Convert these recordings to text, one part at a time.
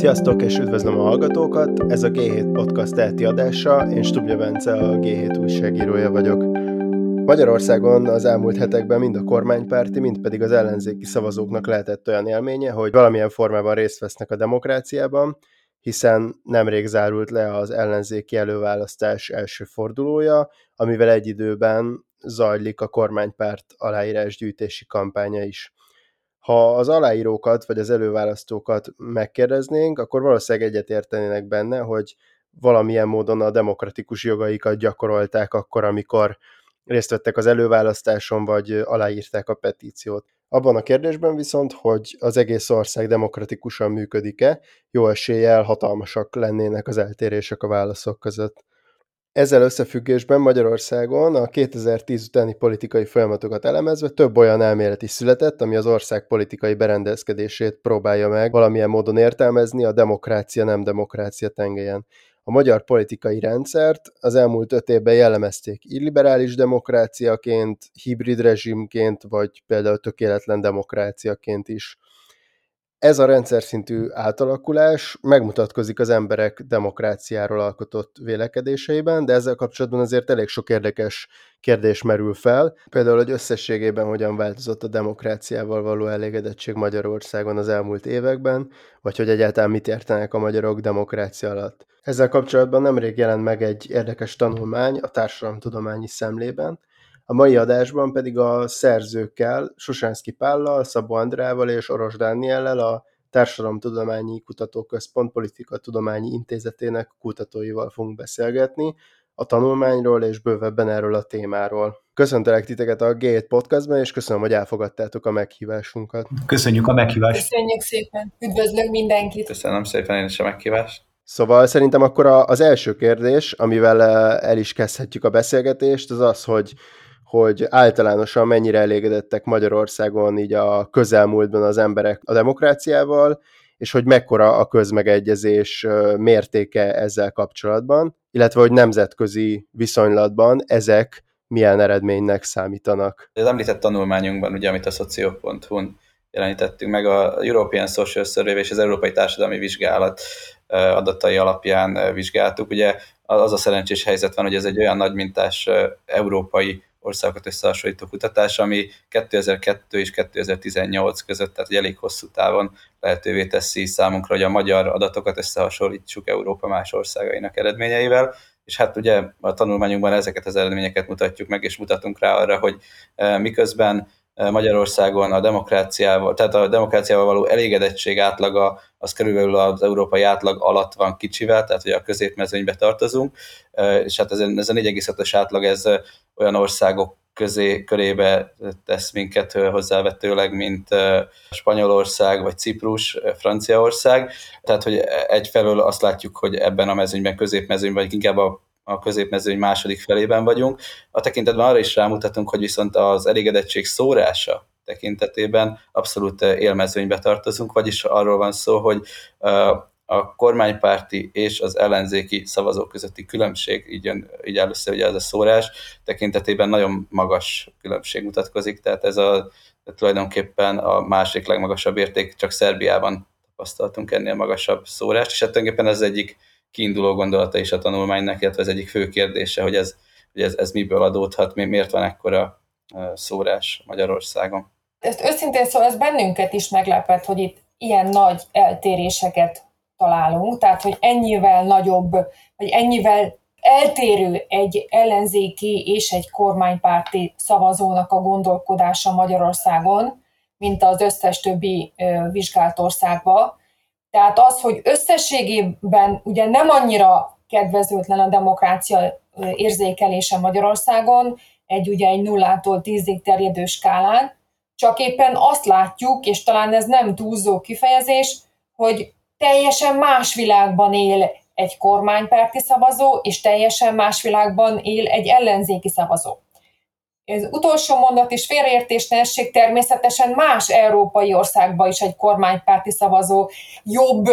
Sziasztok, és üdvözlöm a hallgatókat! Ez a G7 Podcast teheti adása, én Stubja Bence, a G7 újságírója vagyok. Magyarországon az elmúlt hetekben mind a kormánypárti, mind pedig az ellenzéki szavazóknak lehetett olyan élménye, hogy valamilyen formában részt vesznek a demokráciában, hiszen nemrég zárult le az ellenzéki előválasztás első fordulója, amivel egy időben zajlik a kormánypárt aláírásgyűjtési kampánya is. Ha az aláírókat vagy az előválasztókat megkérdeznénk, akkor valószínűleg egyetértenének benne, hogy valamilyen módon a demokratikus jogaikat gyakorolták akkor, amikor részt vettek az előválasztáson, vagy aláírták a petíciót. Abban a kérdésben viszont, hogy az egész ország demokratikusan működik-e, jó eséllyel hatalmasak lennének az eltérések a válaszok között. Ezzel összefüggésben Magyarországon a 2010 utáni politikai folyamatokat elemezve több olyan elmélet is született, ami az ország politikai berendezkedését próbálja meg valamilyen módon értelmezni a demokrácia nem demokrácia tengelyen. A magyar politikai rendszert az elmúlt öt évben jellemezték illiberális demokráciaként, hibrid rezsimként, vagy például tökéletlen demokráciaként is. Ez a rendszer szintű átalakulás megmutatkozik az emberek demokráciáról alkotott vélekedéseiben, de ezzel kapcsolatban azért elég sok érdekes kérdés merül fel. Például, hogy összességében hogyan változott a demokráciával való elégedettség Magyarországon az elmúlt években, vagy hogy egyáltalán mit értenek a magyarok demokrácia alatt. Ezzel kapcsolatban nemrég jelent meg egy érdekes tanulmány a társadalomtudományi szemlében, a mai adásban pedig a szerzőkkel, Susánszki Pállal, Szabó Andrával és Oros Dániellel a Társadalomtudományi Kutatóközpont Politika Tudományi Intézetének kutatóival fogunk beszélgetni a tanulmányról és bővebben erről a témáról. Köszöntelek titeket a G7 podcastban, és köszönöm, hogy elfogadtátok a meghívásunkat. Köszönjük a meghívást. Köszönjük szépen. Üdvözlök mindenkit. Köszönöm szépen én is a meghívást. Szóval szerintem akkor az első kérdés, amivel el is kezdhetjük a beszélgetést, az az, hogy hogy általánosan mennyire elégedettek Magyarországon így a közelmúltban az emberek a demokráciával, és hogy mekkora a közmegegyezés mértéke ezzel kapcsolatban, illetve hogy nemzetközi viszonylatban ezek milyen eredménynek számítanak. Az említett tanulmányunkban, ugye, amit a szoció.hu-n jelenítettünk meg, a European Social Survey és az Európai Társadalmi Vizsgálat adatai alapján vizsgáltuk. Ugye az a szerencsés helyzet van, hogy ez egy olyan nagy mintás európai országokat összehasonlító kutatás, ami 2002 és 2018 között, tehát elég hosszú távon lehetővé teszi számunkra, hogy a magyar adatokat összehasonlítsuk Európa más országainak eredményeivel, és hát ugye a tanulmányunkban ezeket az eredményeket mutatjuk meg, és mutatunk rá arra, hogy eh, miközben Magyarországon a demokráciával, tehát a demokráciával való elégedettség átlaga az körülbelül az európai átlag alatt van kicsivel, tehát hogy a középmezőnybe tartozunk, és hát ez, ez a 4,5-ös átlag ez olyan országok közé, körébe tesz minket hozzávetőleg, mint Spanyolország, vagy Ciprus, Franciaország. Tehát, hogy egyfelől azt látjuk, hogy ebben a mezőnyben, középmezőnyben, vagy inkább a a középmezőny második felében vagyunk. A tekintetben arra is rámutatunk, hogy viszont az elégedettség szórása tekintetében abszolút élmezőnybe tartozunk, vagyis arról van szó, hogy a kormánypárti és az ellenzéki szavazók közötti különbség, így, jön, így áll össze ugye ez a szórás, tekintetében nagyon magas különbség mutatkozik, tehát ez a tulajdonképpen a másik legmagasabb érték, csak Szerbiában tapasztaltunk ennél magasabb szórást, és hát tulajdonképpen ez egyik kiinduló gondolata is a tanulmánynak, illetve az egyik fő kérdése, hogy ez, hogy ez, ez miből adódhat, miért van ekkora szórás Magyarországon. Ezt őszintén szóval ez bennünket is meglepett, hogy itt ilyen nagy eltéréseket találunk, tehát hogy ennyivel nagyobb, vagy ennyivel eltérő egy ellenzéki és egy kormánypárti szavazónak a gondolkodása Magyarországon, mint az összes többi vizsgált országban. Tehát az, hogy összességében ugye nem annyira kedvezőtlen a demokrácia érzékelése Magyarországon, egy ugye egy nullától tízig terjedő skálán, csak éppen azt látjuk, és talán ez nem túlzó kifejezés, hogy teljesen más világban él egy kormánypárti szavazó, és teljesen más világban él egy ellenzéki szavazó. Ez utolsó mondat és félreértés ne essék, természetesen más európai országban is egy kormánypárti szavazó jobb,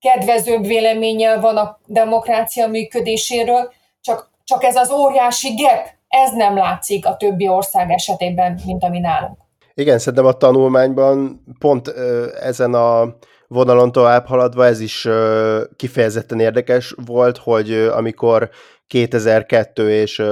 kedvezőbb véleménnyel van a demokrácia működéséről, csak, csak ez az óriási gap, ez nem látszik a többi ország esetében, mint ami nálunk. Igen, szerintem a tanulmányban pont ezen a vonalon tovább haladva ez is kifejezetten érdekes volt, hogy amikor 2002 és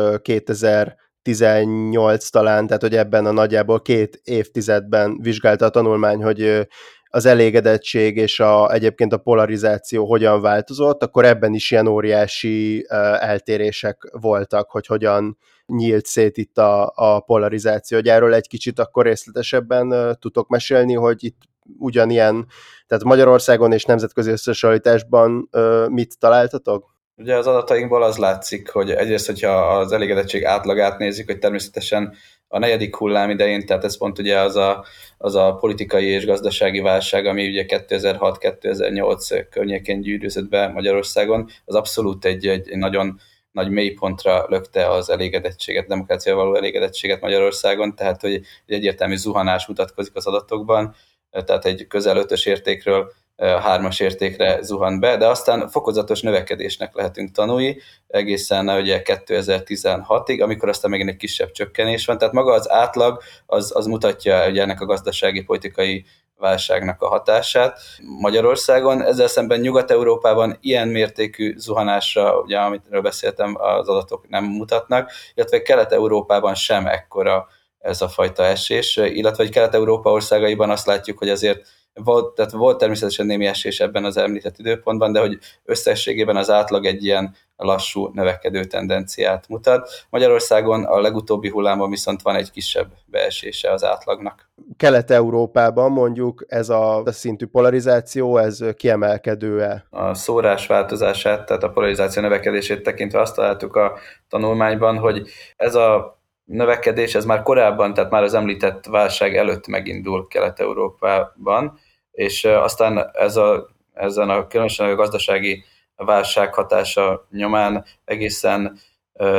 2018 talán, tehát hogy ebben a nagyjából két évtizedben vizsgálta a tanulmány, hogy az elégedettség és a, egyébként a polarizáció hogyan változott, akkor ebben is ilyen óriási eltérések voltak, hogy hogyan nyílt szét itt a, a polarizáció. Hogy erről egy kicsit akkor részletesebben tudok mesélni, hogy itt ugyanilyen, tehát Magyarországon és nemzetközi összehasonlításban mit találtatok? Ugye az adatainkból az látszik, hogy egyrészt, hogyha az elégedettség átlagát nézzük, hogy természetesen a negyedik hullám idején, tehát ez pont ugye az a, az a politikai és gazdasági válság, ami ugye 2006-2008 környékén gyűrűzött be Magyarországon, az abszolút egy, egy, nagyon nagy mélypontra lökte az elégedettséget, demokráciával való elégedettséget Magyarországon, tehát hogy egy egyértelmű zuhanás mutatkozik az adatokban, tehát egy közel ötös értékről hármas értékre zuhant be, de aztán fokozatos növekedésnek lehetünk tanulni egészen ugye 2016-ig, amikor aztán megint egy kisebb csökkenés van. Tehát maga az átlag az, az mutatja ugye ennek a gazdasági politikai válságnak a hatását. Magyarországon ezzel szemben Nyugat-Európában ilyen mértékű zuhanásra, ugye amitről beszéltem, az adatok nem mutatnak, illetve Kelet-Európában sem ekkora ez a fajta esés, illetve hogy Kelet-Európa országaiban azt látjuk, hogy azért volt, tehát volt természetesen némi esés ebben az említett időpontban, de hogy összességében az átlag egy ilyen lassú növekedő tendenciát mutat. Magyarországon a legutóbbi hullámban viszont van egy kisebb beesése az átlagnak. Kelet-Európában mondjuk ez a szintű polarizáció, ez kiemelkedő-e? A szórás változását, tehát a polarizáció növekedését tekintve azt találtuk a tanulmányban, hogy ez a növekedés, ez már korábban, tehát már az említett válság előtt megindul Kelet-Európában, és aztán ez a, ezen a különösen a gazdasági válság hatása nyomán egészen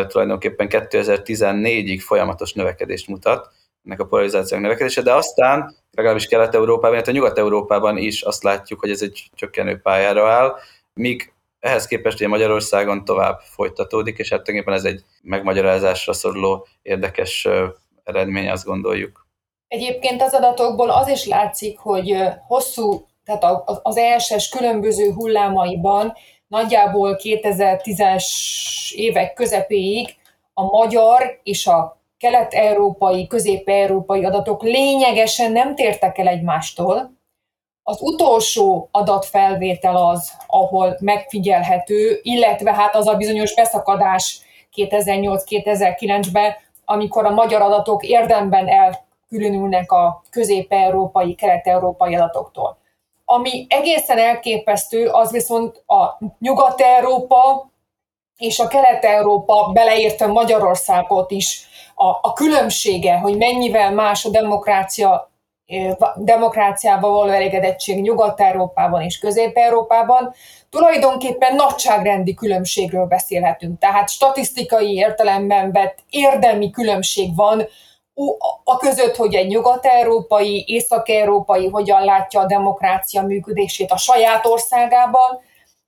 tulajdonképpen 2014-ig folyamatos növekedést mutat, ennek a polarizációk növekedése, de aztán legalábbis Kelet-Európában, illetve Nyugat-Európában is azt látjuk, hogy ez egy csökkenő pályára áll, míg ehhez képest hogy Magyarországon tovább folytatódik, és hát tulajdonképpen ez egy megmagyarázásra szoruló érdekes eredmény, azt gondoljuk. Egyébként az adatokból az is látszik, hogy hosszú, tehát az ESS különböző hullámaiban nagyjából 2010-es évek közepéig a magyar és a kelet-európai, közép-európai adatok lényegesen nem tértek el egymástól, az utolsó adatfelvétel az, ahol megfigyelhető, illetve hát az a bizonyos beszakadás 2008-2009-ben, amikor a magyar adatok érdemben elkülönülnek a közép-európai, kelet-európai adatoktól. Ami egészen elképesztő, az viszont a Nyugat-Európa és a Kelet-Európa, beleértve Magyarországot is, a, a különbsége, hogy mennyivel más a demokrácia demokráciával való elégedettség Nyugat-Európában és Közép-Európában, tulajdonképpen nagyságrendi különbségről beszélhetünk. Tehát statisztikai értelemben vett érdemi különbség van a között, hogy egy nyugat-európai, észak-európai hogyan látja a demokrácia működését a saját országában,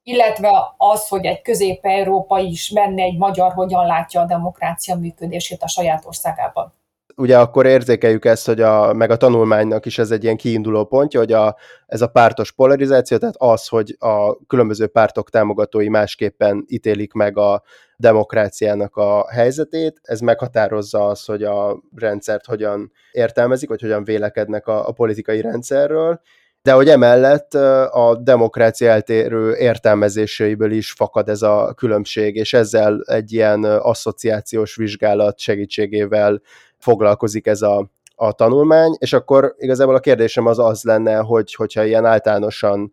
illetve az, hogy egy közép-európai is benne egy magyar hogyan látja a demokrácia működését a saját országában ugye akkor érzékeljük ezt, hogy a, meg a tanulmánynak is ez egy ilyen kiinduló pontja, hogy a, ez a pártos polarizáció, tehát az, hogy a különböző pártok támogatói másképpen ítélik meg a demokráciának a helyzetét, ez meghatározza az, hogy a rendszert hogyan értelmezik, vagy hogyan vélekednek a, a politikai rendszerről, de hogy emellett a demokrácia eltérő értelmezéseiből is fakad ez a különbség, és ezzel egy ilyen asszociációs vizsgálat segítségével foglalkozik ez a, a tanulmány, és akkor igazából a kérdésem az az lenne, hogy hogyha ilyen általánosan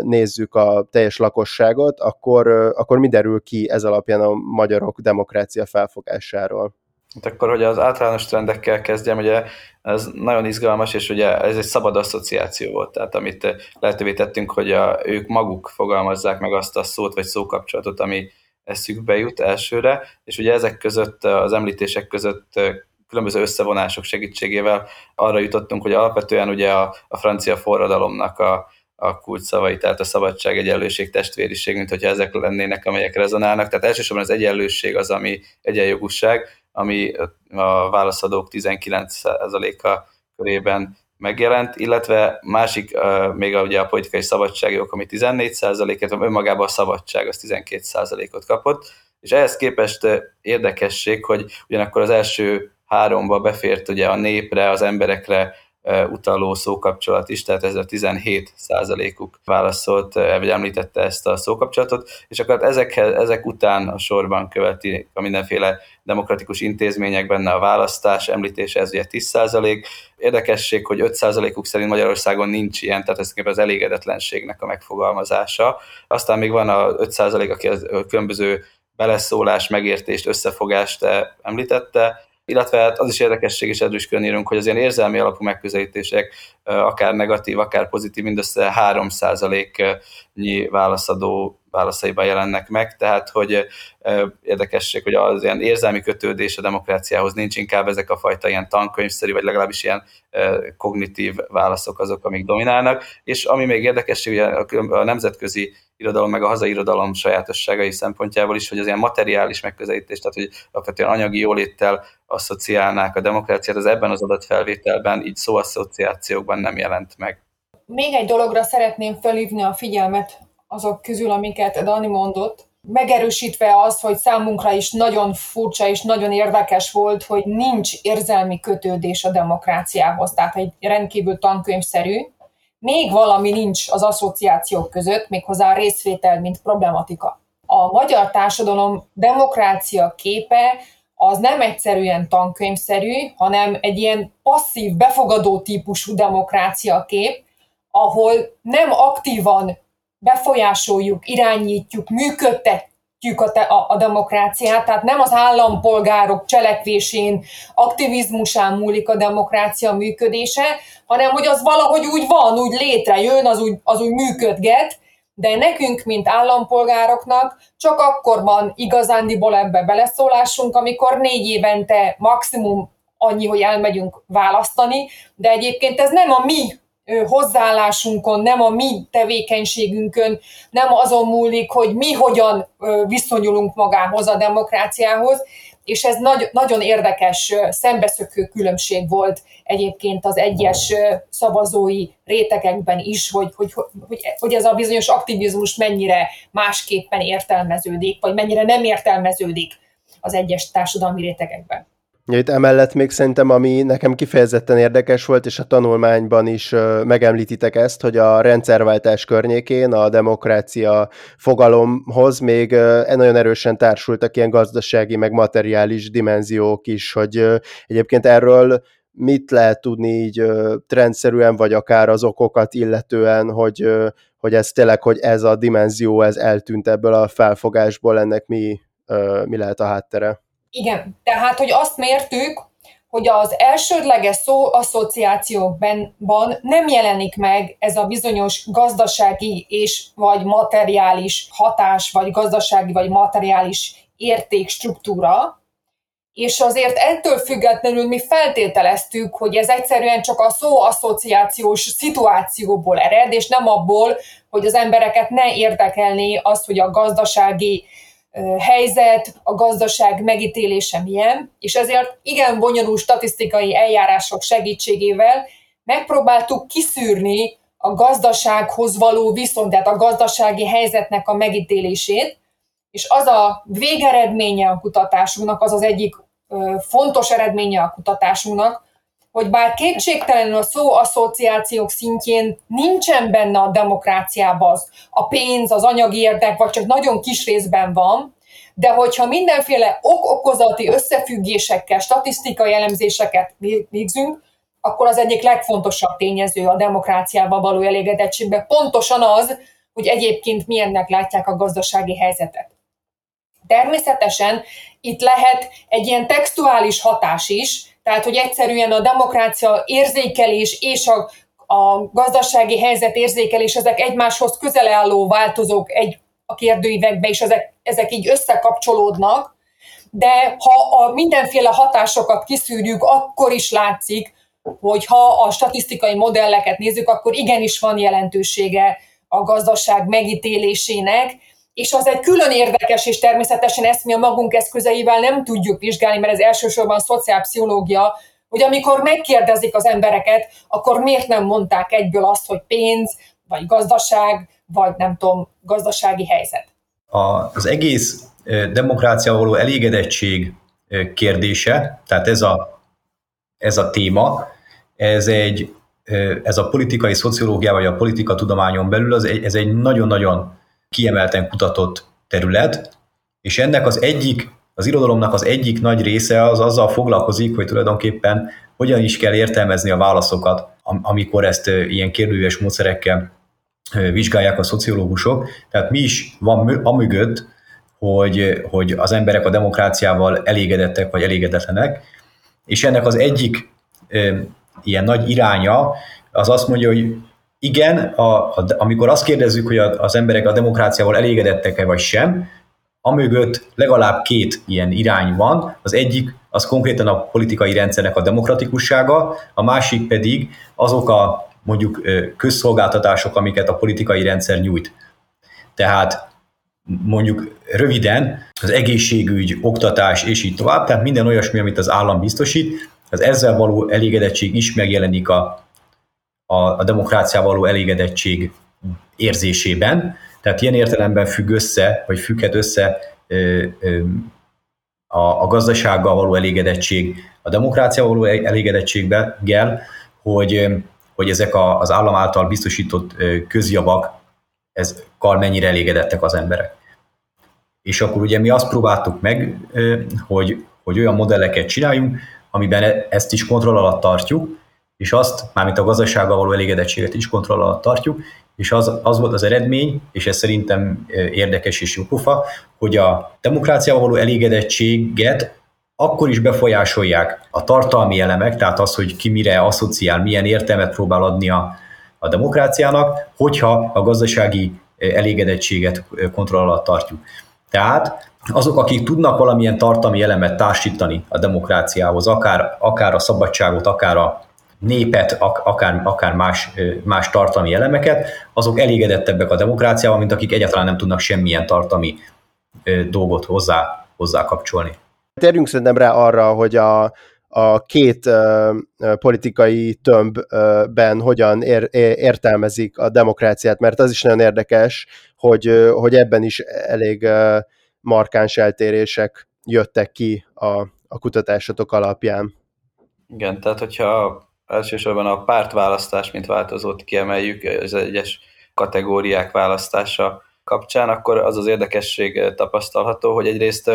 nézzük a teljes lakosságot, akkor, akkor mi derül ki ez alapján a magyarok demokrácia felfogásáról? Hát akkor, hogy az általános trendekkel kezdjem, ugye ez nagyon izgalmas, és ugye ez egy szabad asszociáció volt, tehát amit lehetővé tettünk, hogy a, ők maguk fogalmazzák meg azt a szót vagy szókapcsolatot, ami eszükbe jut elsőre, és ugye ezek között, az említések között különböző összevonások segítségével arra jutottunk, hogy alapvetően ugye a, a francia forradalomnak a, a kulcsszavai, tehát a szabadság, egyenlőség, testvériség, mint hogyha ezek lennének, amelyek rezonálnak. Tehát elsősorban az egyenlőség az, ami egyenjogúság, ami a válaszadók 19%-a körében megjelent, illetve másik még a, ugye a politikai szabadságjog, ami 14%-et, önmagában a szabadság az 12%-ot kapott, és ehhez képest érdekesség, hogy ugyanakkor az első háromba befért ugye a népre, az emberekre utaló szókapcsolat is, tehát ez a 17 százalékuk válaszolt, vagy említette ezt a szókapcsolatot, és akkor ezek, ezek után a sorban követi a mindenféle demokratikus intézmények benne a választás említése, ez ugye 10 százalék. Érdekesség, hogy 5 százalékuk szerint Magyarországon nincs ilyen, tehát ez az elégedetlenségnek a megfogalmazása. Aztán még van a 5 százalék, aki a különböző beleszólás, megértést, összefogást említette, illetve hát az is érdekesség, és erről is külön hogy az ilyen érzelmi alapú megközelítések akár negatív, akár pozitív, mindössze 3%-nyi válaszadó válaszaiban jelennek meg, tehát hogy érdekesség, hogy az ilyen érzelmi kötődés a demokráciához nincs, inkább ezek a fajta ilyen tankönyvszerű, vagy legalábbis ilyen kognitív válaszok azok, amik dominálnak, és ami még érdekesség, ugye a nemzetközi irodalom, meg a hazai irodalom sajátosságai szempontjából is, hogy az ilyen materiális megközelítés, tehát hogy alapvetően anyagi jóléttel asszociálnák a demokráciát, az ebben az adatfelvételben, így szóasszociációkban nem jelent meg. Még egy dologra szeretném felhívni a figyelmet azok közül, amiket Dani mondott, megerősítve azt, hogy számunkra is nagyon furcsa és nagyon érdekes volt, hogy nincs érzelmi kötődés a demokráciához, tehát egy rendkívül tankönyvszerű. Még valami nincs az asszociációk között, méghozzá a részvétel, mint problematika. A magyar társadalom demokrácia képe az nem egyszerűen tankönyvszerű, hanem egy ilyen passzív, befogadó típusú demokrácia kép, ahol nem aktívan befolyásoljuk, irányítjuk, működtetjük a, te, a, a demokráciát, tehát nem az állampolgárok cselekvésén, aktivizmusán múlik a demokrácia működése, hanem hogy az valahogy úgy van, úgy létrejön, az úgy, az úgy működget, de nekünk, mint állampolgároknak csak akkor van igazándiból ebbe beleszólásunk, amikor négy évente maximum annyi, hogy elmegyünk választani, de egyébként ez nem a mi hozzáállásunkon, nem a mi tevékenységünkön, nem azon múlik, hogy mi hogyan viszonyulunk magához a demokráciához, és ez nagy, nagyon érdekes szembeszökő különbség volt egyébként az egyes szavazói rétegekben is, hogy, hogy, hogy, hogy ez a bizonyos aktivizmus mennyire másképpen értelmeződik, vagy mennyire nem értelmeződik az egyes társadalmi rétegekben. Itt emellett még szerintem, ami nekem kifejezetten érdekes volt, és a tanulmányban is megemlítitek ezt, hogy a rendszerváltás környékén a demokrácia fogalomhoz még nagyon erősen társultak ilyen gazdasági, meg materiális dimenziók is, hogy egyébként erről mit lehet tudni így trendszerűen, vagy akár az okokat illetően, hogy, hogy ez tényleg, hogy ez a dimenzió, ez eltűnt ebből a felfogásból, ennek mi, mi lehet a háttere? Igen, tehát, hogy azt mértük, hogy az elsődleges szó asszociációkban nem jelenik meg ez a bizonyos gazdasági és vagy materiális hatás, vagy gazdasági vagy materiális értékstruktúra, és azért ettől függetlenül mi feltételeztük, hogy ez egyszerűen csak a szó asszociációs szituációból ered, és nem abból, hogy az embereket ne érdekelné az, hogy a gazdasági helyzet, a gazdaság megítélése milyen, és ezért igen bonyolult statisztikai eljárások segítségével megpróbáltuk kiszűrni a gazdasághoz való viszont, tehát a gazdasági helyzetnek a megítélését, és az a végeredménye a kutatásunknak, az az egyik fontos eredménye a kutatásunknak, hogy bár kétségtelenül a szó asszociációk szintjén nincsen benne a demokráciában az, a pénz, az anyagi érdek, vagy csak nagyon kis részben van, de hogyha mindenféle ok-okozati összefüggésekkel, statisztikai elemzéseket végzünk, akkor az egyik legfontosabb tényező a demokráciával való elégedettségben pontosan az, hogy egyébként milyennek látják a gazdasági helyzetet. Természetesen itt lehet egy ilyen textuális hatás is, tehát, hogy egyszerűen a demokrácia érzékelés és a, a gazdasági helyzet érzékelés, ezek egymáshoz közel álló változók egy a kérdőívekbe, és ezek, ezek így összekapcsolódnak, de ha a mindenféle hatásokat kiszűrjük, akkor is látszik, hogy ha a statisztikai modelleket nézzük, akkor igenis van jelentősége a gazdaság megítélésének, és az egy külön érdekes, és természetesen ezt mi a magunk eszközeivel nem tudjuk vizsgálni, mert ez elsősorban szociálpszichológia, hogy amikor megkérdezik az embereket, akkor miért nem mondták egyből azt, hogy pénz, vagy gazdaság, vagy nem tudom, gazdasági helyzet. A, az egész demokrácia való elégedettség kérdése, tehát ez a, ez a téma, ez egy ez a politikai szociológia vagy a politika tudományon belül az ez egy nagyon-nagyon kiemelten kutatott terület, és ennek az egyik, az irodalomnak az egyik nagy része az azzal foglalkozik, hogy tulajdonképpen hogyan is kell értelmezni a válaszokat, amikor ezt ilyen kérdőjes módszerekkel vizsgálják a szociológusok. Tehát mi is van amögött, hogy, hogy az emberek a demokráciával elégedettek vagy elégedetlenek, és ennek az egyik ilyen nagy iránya az azt mondja, hogy igen, a, a, amikor azt kérdezzük, hogy a, az emberek a demokráciával elégedettek-e vagy sem, amögött legalább két ilyen irány van. Az egyik az konkrétan a politikai rendszernek a demokratikussága, a másik pedig azok a mondjuk közszolgáltatások, amiket a politikai rendszer nyújt. Tehát mondjuk röviden az egészségügy, oktatás és így tovább, tehát minden olyasmi, amit az állam biztosít, az ezzel való elégedettség is megjelenik a, a, a demokráciával való elégedettség érzésében. Tehát ilyen értelemben függ össze, vagy függhet össze ö, ö, a, a gazdasággal való elégedettség, a demokráciával való elégedettséggel, hogy, hogy ezek a, az állam által biztosított közjavak, ez kal mennyire elégedettek az emberek. És akkor ugye mi azt próbáltuk meg, hogy, hogy olyan modelleket csináljunk, amiben e- ezt is kontroll alatt tartjuk, és azt, mármint a gazdasággal való elégedettséget is kontroll alatt tartjuk, és az, az volt az eredmény, és ez szerintem érdekes és jó pufa, hogy a demokráciával való elégedettséget akkor is befolyásolják a tartalmi elemek, tehát az, hogy ki mire asszociál, milyen értelmet próbál adni a, a demokráciának, hogyha a gazdasági elégedettséget kontroll alatt tartjuk. Tehát azok, akik tudnak valamilyen tartalmi elemet társítani a demokráciához, akár, akár a szabadságot, akár a népet, akár, akár más, más tartalmi elemeket, azok elégedettebbek a demokráciával, mint akik egyáltalán nem tudnak semmilyen tartalmi dolgot hozzá, hozzá kapcsolni. Térjünk szerintem rá arra, hogy a, a két uh, politikai tömbben hogyan ér, értelmezik a demokráciát, mert az is nagyon érdekes, hogy, hogy ebben is elég uh, markáns eltérések jöttek ki a, a kutatásatok alapján. Igen, tehát hogyha elsősorban a pártválasztás, mint változót kiemeljük az egyes kategóriák választása kapcsán, akkor az az érdekesség tapasztalható, hogy egyrészt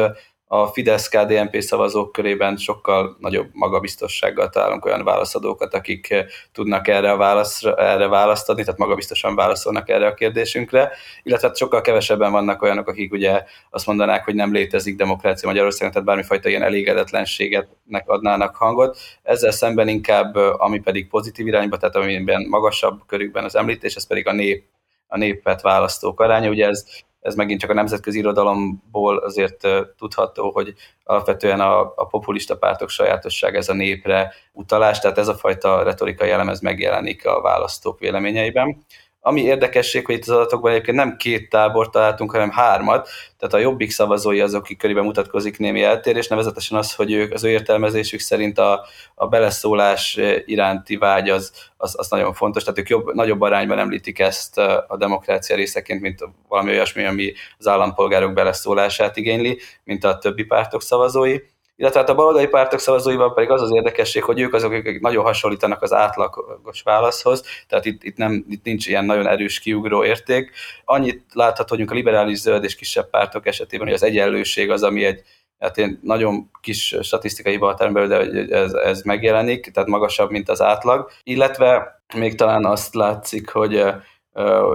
a Fidesz-KDNP szavazók körében sokkal nagyobb magabiztossággal találunk olyan válaszadókat, akik eh, tudnak erre, a válaszra, erre választani, tehát magabiztosan válaszolnak erre a kérdésünkre, illetve hát sokkal kevesebben vannak olyanok, akik ugye azt mondanák, hogy nem létezik demokrácia Magyarországon, tehát bármifajta ilyen elégedetlenségetnek adnának hangot. Ezzel szemben inkább, eh, ami pedig pozitív irányba, tehát amiben magasabb körükben az említés, ez pedig a nép a népet választók aránya. Ugye ez ez megint csak a nemzetközi irodalomból azért tudható, hogy alapvetően a, a populista pártok sajátosság ez a népre utalás, tehát ez a fajta retorikai elem ez megjelenik a választók véleményeiben. Ami érdekesség, hogy itt az adatokban egyébként nem két tábor találtunk, hanem hármat, tehát a jobbik szavazói azok, akik körében mutatkozik némi eltérés, nevezetesen az, hogy ők az ő értelmezésük szerint a, a beleszólás iránti vágy az, az, az nagyon fontos, tehát ők jobb, nagyobb arányban említik ezt a demokrácia részeként, mint valami olyasmi, ami az állampolgárok beleszólását igényli, mint a többi pártok szavazói illetve hát a baloldali pártok szavazóival pedig az az érdekesség, hogy ők azok, akik nagyon hasonlítanak az átlagos válaszhoz, tehát itt, itt, nem, itt nincs ilyen nagyon erős kiugró érték. Annyit látható, hogy a liberális zöld és kisebb pártok esetében, hogy az egyenlőség az, ami egy hát én nagyon kis statisztikai határon belül, de ez, ez megjelenik, tehát magasabb, mint az átlag, illetve még talán azt látszik, hogy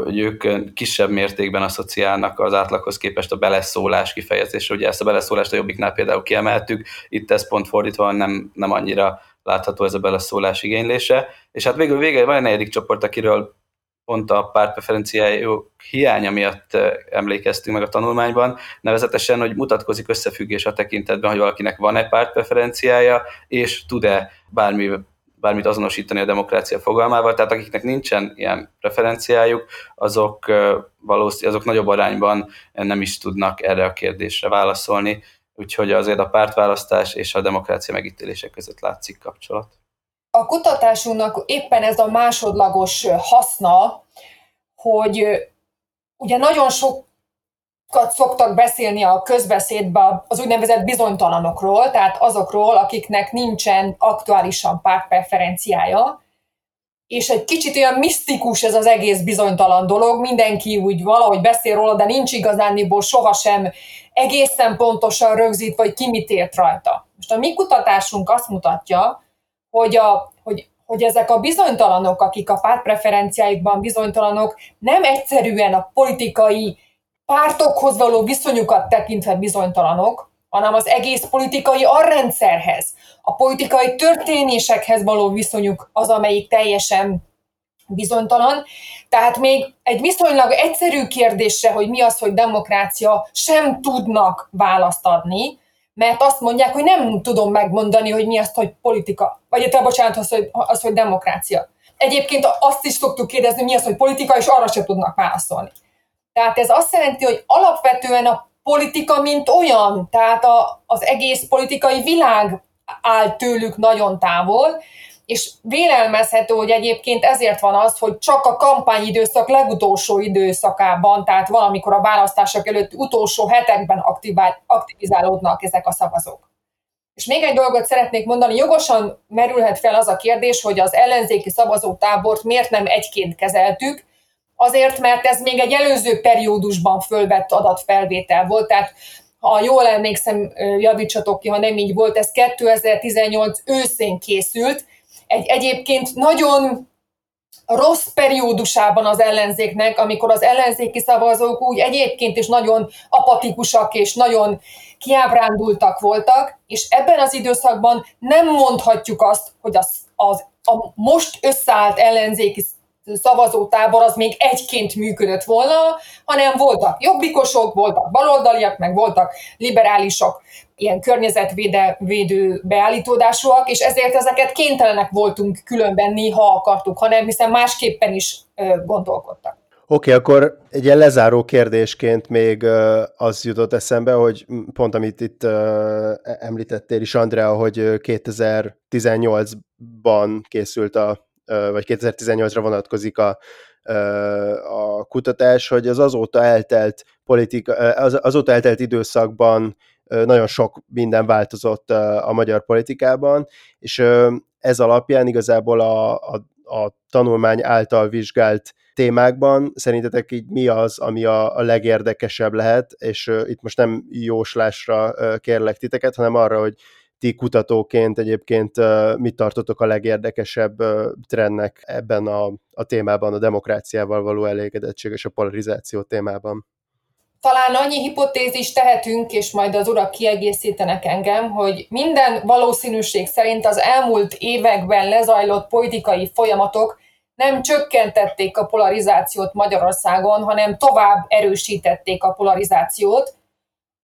hogy ők kisebb mértékben asszociálnak az átlaghoz képest a beleszólás kifejezésre. Ugye ezt a beleszólást a Jobbiknál például kiemeltük, itt ez pont fordítva nem, nem annyira látható ez a beleszólás igénylése. És hát végül végül van egy negyedik csoport, akiről pont a pártpreferenciájuk hiánya miatt emlékeztünk meg a tanulmányban, nevezetesen, hogy mutatkozik összefüggés a tekintetben, hogy valakinek van-e pártpreferenciája, és tud-e bármi bármit azonosítani a demokrácia fogalmával, tehát akiknek nincsen ilyen preferenciájuk, azok valószínűleg azok nagyobb arányban nem is tudnak erre a kérdésre válaszolni. úgyhogy azért a pártválasztás és a demokrácia megítélése között látszik kapcsolat. A kutatásunknak éppen ez a másodlagos haszna, hogy ugye nagyon sok szoktak beszélni a közbeszédben az úgynevezett bizonytalanokról, tehát azokról, akiknek nincsen aktuálisan pártpreferenciája, és egy kicsit olyan misztikus ez az egész bizonytalan dolog, mindenki úgy valahogy beszél róla, de nincs igazándiból sohasem egészen pontosan rögzít, vagy ki mit ért rajta. Most a mi kutatásunk azt mutatja, hogy, a, hogy, hogy ezek a bizonytalanok, akik a pártpreferenciáikban bizonytalanok, nem egyszerűen a politikai pártokhoz való viszonyukat tekintve bizonytalanok, hanem az egész politikai arrendszerhez, a politikai történésekhez való viszonyuk az, amelyik teljesen bizonytalan. Tehát még egy viszonylag egyszerű kérdésre, hogy mi az, hogy demokrácia, sem tudnak választ adni, mert azt mondják, hogy nem tudom megmondani, hogy mi az, hogy politika, vagy te bocsánat, az, hogy, az, hogy demokrácia. Egyébként azt is szoktuk kérdezni, mi az, hogy politika, és arra sem tudnak válaszolni. Tehát ez azt jelenti, hogy alapvetően a politika, mint olyan, tehát a, az egész politikai világ áll tőlük nagyon távol, és vélelmezhető, hogy egyébként ezért van az, hogy csak a kampányidőszak legutolsó időszakában, tehát valamikor a választások előtt utolsó hetekben aktivál, aktivizálódnak ezek a szavazók. És még egy dolgot szeretnék mondani, jogosan merülhet fel az a kérdés, hogy az ellenzéki szavazótábort miért nem egyként kezeltük, Azért, mert ez még egy előző periódusban fölvett adatfelvétel volt, tehát ha jól emlékszem, javítsatok ki, ha nem így volt, ez 2018 őszén készült, egy egyébként nagyon rossz periódusában az ellenzéknek, amikor az ellenzéki szavazók úgy egyébként is nagyon apatikusak és nagyon kiábrándultak voltak, és ebben az időszakban nem mondhatjuk azt, hogy az, az a most összeállt ellenzéki szavazótábor az még egyként működött volna, hanem voltak jobbikosok, voltak baloldaliak, meg voltak liberálisok, ilyen környezetvédő beállítódásúak, és ezért ezeket kénytelenek voltunk különbenni, ha akartuk, hanem hiszen másképpen is gondolkodtak. Oké, okay, akkor egy ilyen lezáró kérdésként még az jutott eszembe, hogy pont amit itt említettél is, Andrea, hogy 2018-ban készült a vagy 2018-ra vonatkozik a, a kutatás, hogy az azóta eltelt politika, az, azóta eltelt időszakban nagyon sok minden változott a magyar politikában, és ez alapján igazából a, a, a tanulmány által vizsgált témákban szerintetek így mi az, ami a, a legérdekesebb lehet, és itt most nem jóslásra kérlek titeket, hanem arra, hogy ti kutatóként egyébként mit tartotok a legérdekesebb trendnek ebben a, a témában, a demokráciával való elégedettség és a polarizáció témában? Talán annyi hipotézis tehetünk, és majd az urak kiegészítenek engem, hogy minden valószínűség szerint az elmúlt években lezajlott politikai folyamatok nem csökkentették a polarizációt Magyarországon, hanem tovább erősítették a polarizációt.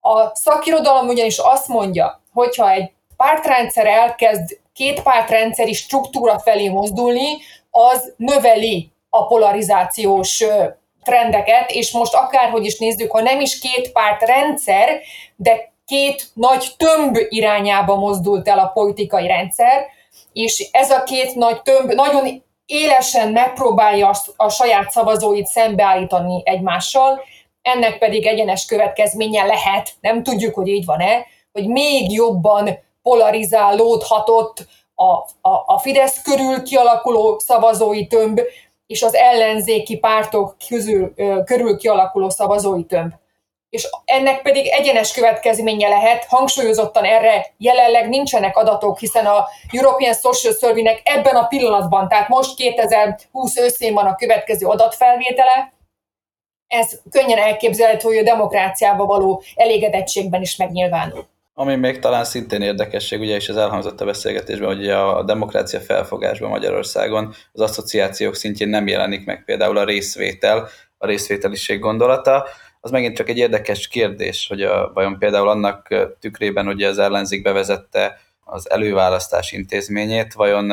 A szakirodalom ugyanis azt mondja, hogyha egy pártrendszer elkezd két pártrendszeri struktúra felé mozdulni, az növeli a polarizációs trendeket, és most akárhogy is nézzük, ha nem is két pártrendszer, de két nagy tömb irányába mozdult el a politikai rendszer, és ez a két nagy tömb nagyon élesen megpróbálja a saját szavazóit szembeállítani egymással, ennek pedig egyenes következménye lehet, nem tudjuk, hogy így van-e, hogy még jobban polarizálódhatott a, a, a Fidesz körül kialakuló szavazói tömb, és az ellenzéki pártok közül, körül kialakuló szavazói tömb. És ennek pedig egyenes következménye lehet, hangsúlyozottan erre jelenleg nincsenek adatok, hiszen a European Social Survey-nek ebben a pillanatban, tehát most 2020 őszén van a következő adatfelvétele, ez könnyen elképzelhető, hogy a demokráciával való elégedettségben is megnyilvánul. Ami még talán szintén érdekesség, ugye is az elhangzott a beszélgetésben, hogy a demokrácia felfogásban Magyarországon az asszociációk szintjén nem jelenik meg például a részvétel, a részvételiség gondolata. Az megint csak egy érdekes kérdés, hogy a, vajon például annak tükrében, hogy az ellenzék bevezette az előválasztás intézményét, vajon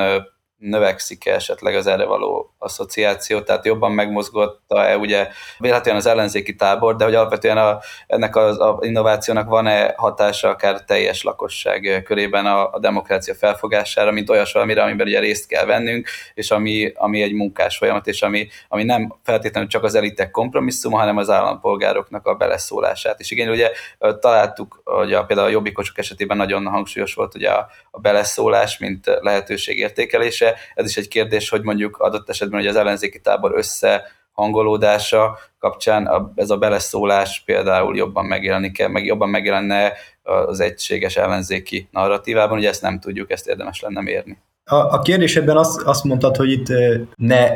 növekszik-e esetleg az erre való asszociáció, tehát jobban megmozgotta-e ugye véletlenül az ellenzéki tábor, de hogy alapvetően a, ennek az a innovációnak van-e hatása akár teljes lakosság körében a, a demokrácia felfogására, mint olyas valamire, amiben ugye részt kell vennünk, és ami, ami egy munkás folyamat, és ami, ami nem feltétlenül csak az elitek kompromisszuma, hanem az állampolgároknak a beleszólását is. Igen, ugye találtuk, hogy a, például a jobbikosok esetében nagyon hangsúlyos volt ugye a, a beleszólás, mint lehetőség értékelése, ez is egy kérdés, hogy mondjuk adott esetben, hogy az ellenzéki tábor összehangolódása kapcsán ez a beleszólás például jobban megjelenik meg jobban megjelenne az egységes ellenzéki narratívában, ugye ezt nem tudjuk, ezt érdemes lenne mérni. A, a kérdésedben azt, azt mondtad, hogy itt ne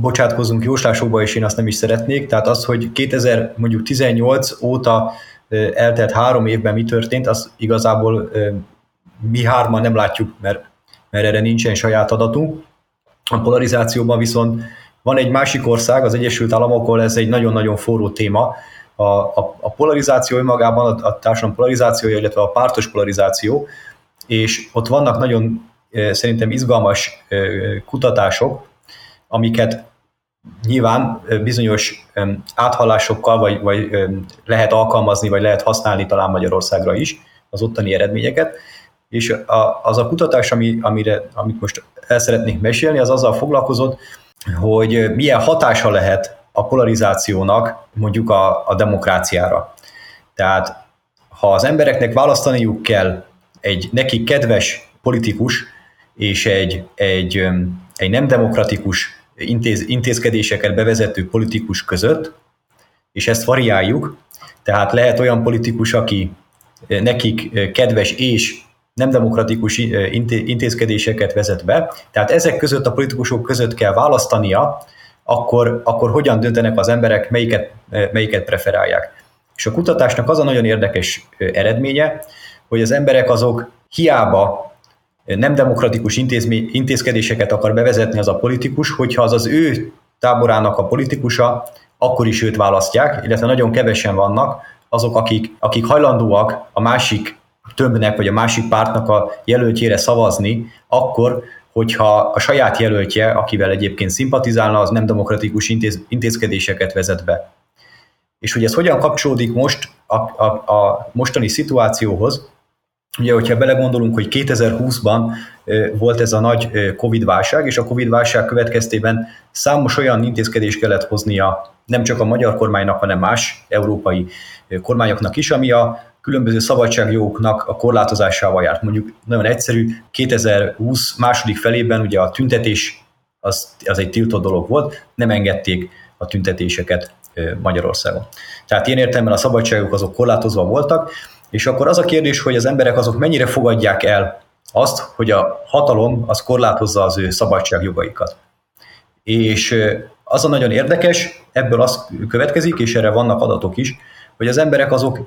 bocsátkozunk jóslásokba, és én azt nem is szeretnék. Tehát az, hogy 2000 mondjuk 18 óta eltelt három évben mi történt, az igazából mi hárman nem látjuk, mert mert erre nincsen saját adatunk. A polarizációban viszont van egy másik ország, az Egyesült Államok, ahol ez egy nagyon-nagyon forró téma. A, a, a polarizáció önmagában, a, a társadalom polarizációja, illetve a pártos polarizáció, és ott vannak nagyon szerintem izgalmas kutatások, amiket nyilván bizonyos áthallásokkal vagy, vagy lehet alkalmazni, vagy lehet használni talán Magyarországra is az ottani eredményeket, és a, az a kutatás, ami, amire, amit most el szeretnék mesélni, az azzal foglalkozott, hogy milyen hatása lehet a polarizációnak mondjuk a, a demokráciára. Tehát ha az embereknek választaniuk kell egy neki kedves politikus és egy, egy, egy nem demokratikus intéz, intézkedéseket bevezető politikus között, és ezt variáljuk, tehát lehet olyan politikus, aki nekik kedves és nem demokratikus intézkedéseket vezet be. Tehát ezek között a politikusok között kell választania, akkor, akkor hogyan döntenek az emberek, melyiket, melyiket preferálják. És a kutatásnak az a nagyon érdekes eredménye, hogy az emberek azok hiába nem demokratikus intézkedéseket akar bevezetni az a politikus, hogyha az az ő táborának a politikusa, akkor is őt választják, illetve nagyon kevesen vannak azok, akik, akik hajlandóak a másik többnek vagy a másik pártnak a jelöltjére szavazni, akkor, hogyha a saját jelöltje, akivel egyébként szimpatizálna, az nem demokratikus intéz, intézkedéseket vezet be. És hogy ez hogyan kapcsolódik most a, a, a mostani szituációhoz, Ugye, hogyha belegondolunk, hogy 2020-ban volt ez a nagy Covid-válság, és a Covid-válság következtében számos olyan intézkedést kellett hoznia nem csak a magyar kormánynak, hanem más európai kormányoknak is, ami a különböző szabadságjogoknak a korlátozásával járt. Mondjuk nagyon egyszerű, 2020 második felében ugye a tüntetés az, az egy tiltott dolog volt, nem engedték a tüntetéseket Magyarországon. Tehát ilyen értelemben a szabadságok azok korlátozva voltak, és akkor az a kérdés, hogy az emberek azok mennyire fogadják el azt, hogy a hatalom az korlátozza az ő szabadságjogaikat. És az a nagyon érdekes, ebből az következik, és erre vannak adatok is, hogy az emberek azok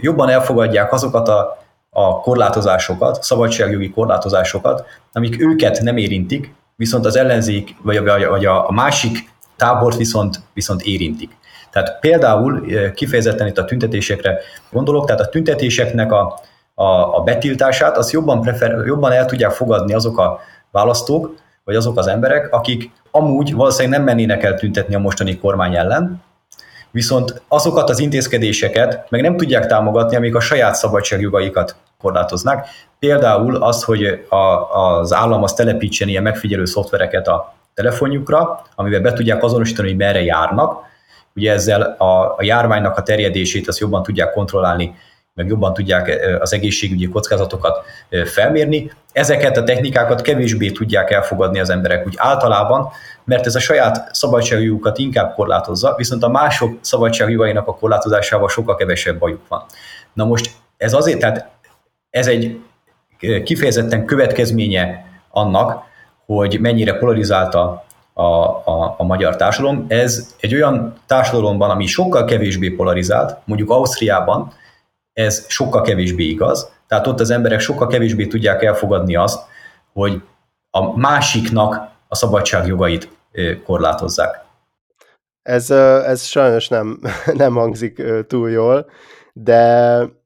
jobban elfogadják azokat a, a korlátozásokat, szabadságjogi korlátozásokat, amik őket nem érintik, viszont az ellenzék vagy, vagy, vagy a, másik tábort viszont, viszont érintik. Tehát például kifejezetten itt a tüntetésekre gondolok, tehát a tüntetéseknek a, a, a betiltását, azt jobban, prefer, jobban el tudják fogadni azok a választók, vagy azok az emberek, akik amúgy valószínűleg nem mennének el tüntetni a mostani kormány ellen, viszont azokat az intézkedéseket meg nem tudják támogatni, amik a saját szabadságjogaikat korlátoznák. Például az, hogy a, az állam az telepítsen ilyen megfigyelő szoftvereket a telefonjukra, amivel be tudják azonosítani, hogy merre járnak. Ugye ezzel a, a járványnak a terjedését azt jobban tudják kontrollálni meg jobban tudják az egészségügyi kockázatokat felmérni. Ezeket a technikákat kevésbé tudják elfogadni az emberek úgy általában, mert ez a saját szabadságjukat inkább korlátozza, viszont a mások szabadságjogainak a korlátozásával sokkal kevesebb bajuk van. Na most ez azért, tehát ez egy kifejezetten következménye annak, hogy mennyire polarizálta a, a, a magyar társadalom. Ez egy olyan társadalomban, ami sokkal kevésbé polarizált, mondjuk Ausztriában, ez sokkal kevésbé igaz. Tehát ott az emberek sokkal kevésbé tudják elfogadni azt, hogy a másiknak a szabadságjogait korlátozzák. Ez, ez sajnos nem, nem hangzik túl jól, de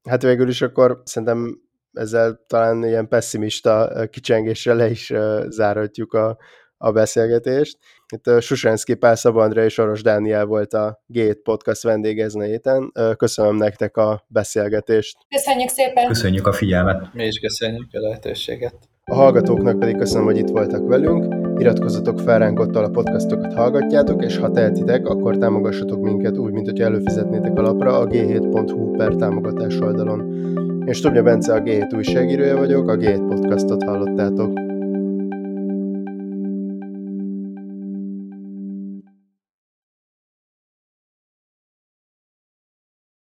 hát végül is akkor szerintem ezzel talán ilyen pessimista kicsengésre le is zárhatjuk a, a beszélgetést. Itt Susenszki Pál Szabandra és Oros Dániel volt a G7 Podcast vendég ezen a héten. Köszönöm nektek a beszélgetést. Köszönjük szépen! Köszönjük a figyelmet! Mi is köszönjük a lehetőséget! A hallgatóknak pedig köszönöm, hogy itt voltak velünk. Iratkozzatok fel ránk ott, a podcastokat hallgatjátok, és ha tehetitek, akkor támogassatok minket úgy, mint hogy előfizetnétek alapra a g7.hu per támogatás oldalon. Én Stubnya Bence a G7 újságírója vagyok, a G7 podcastot hallottátok.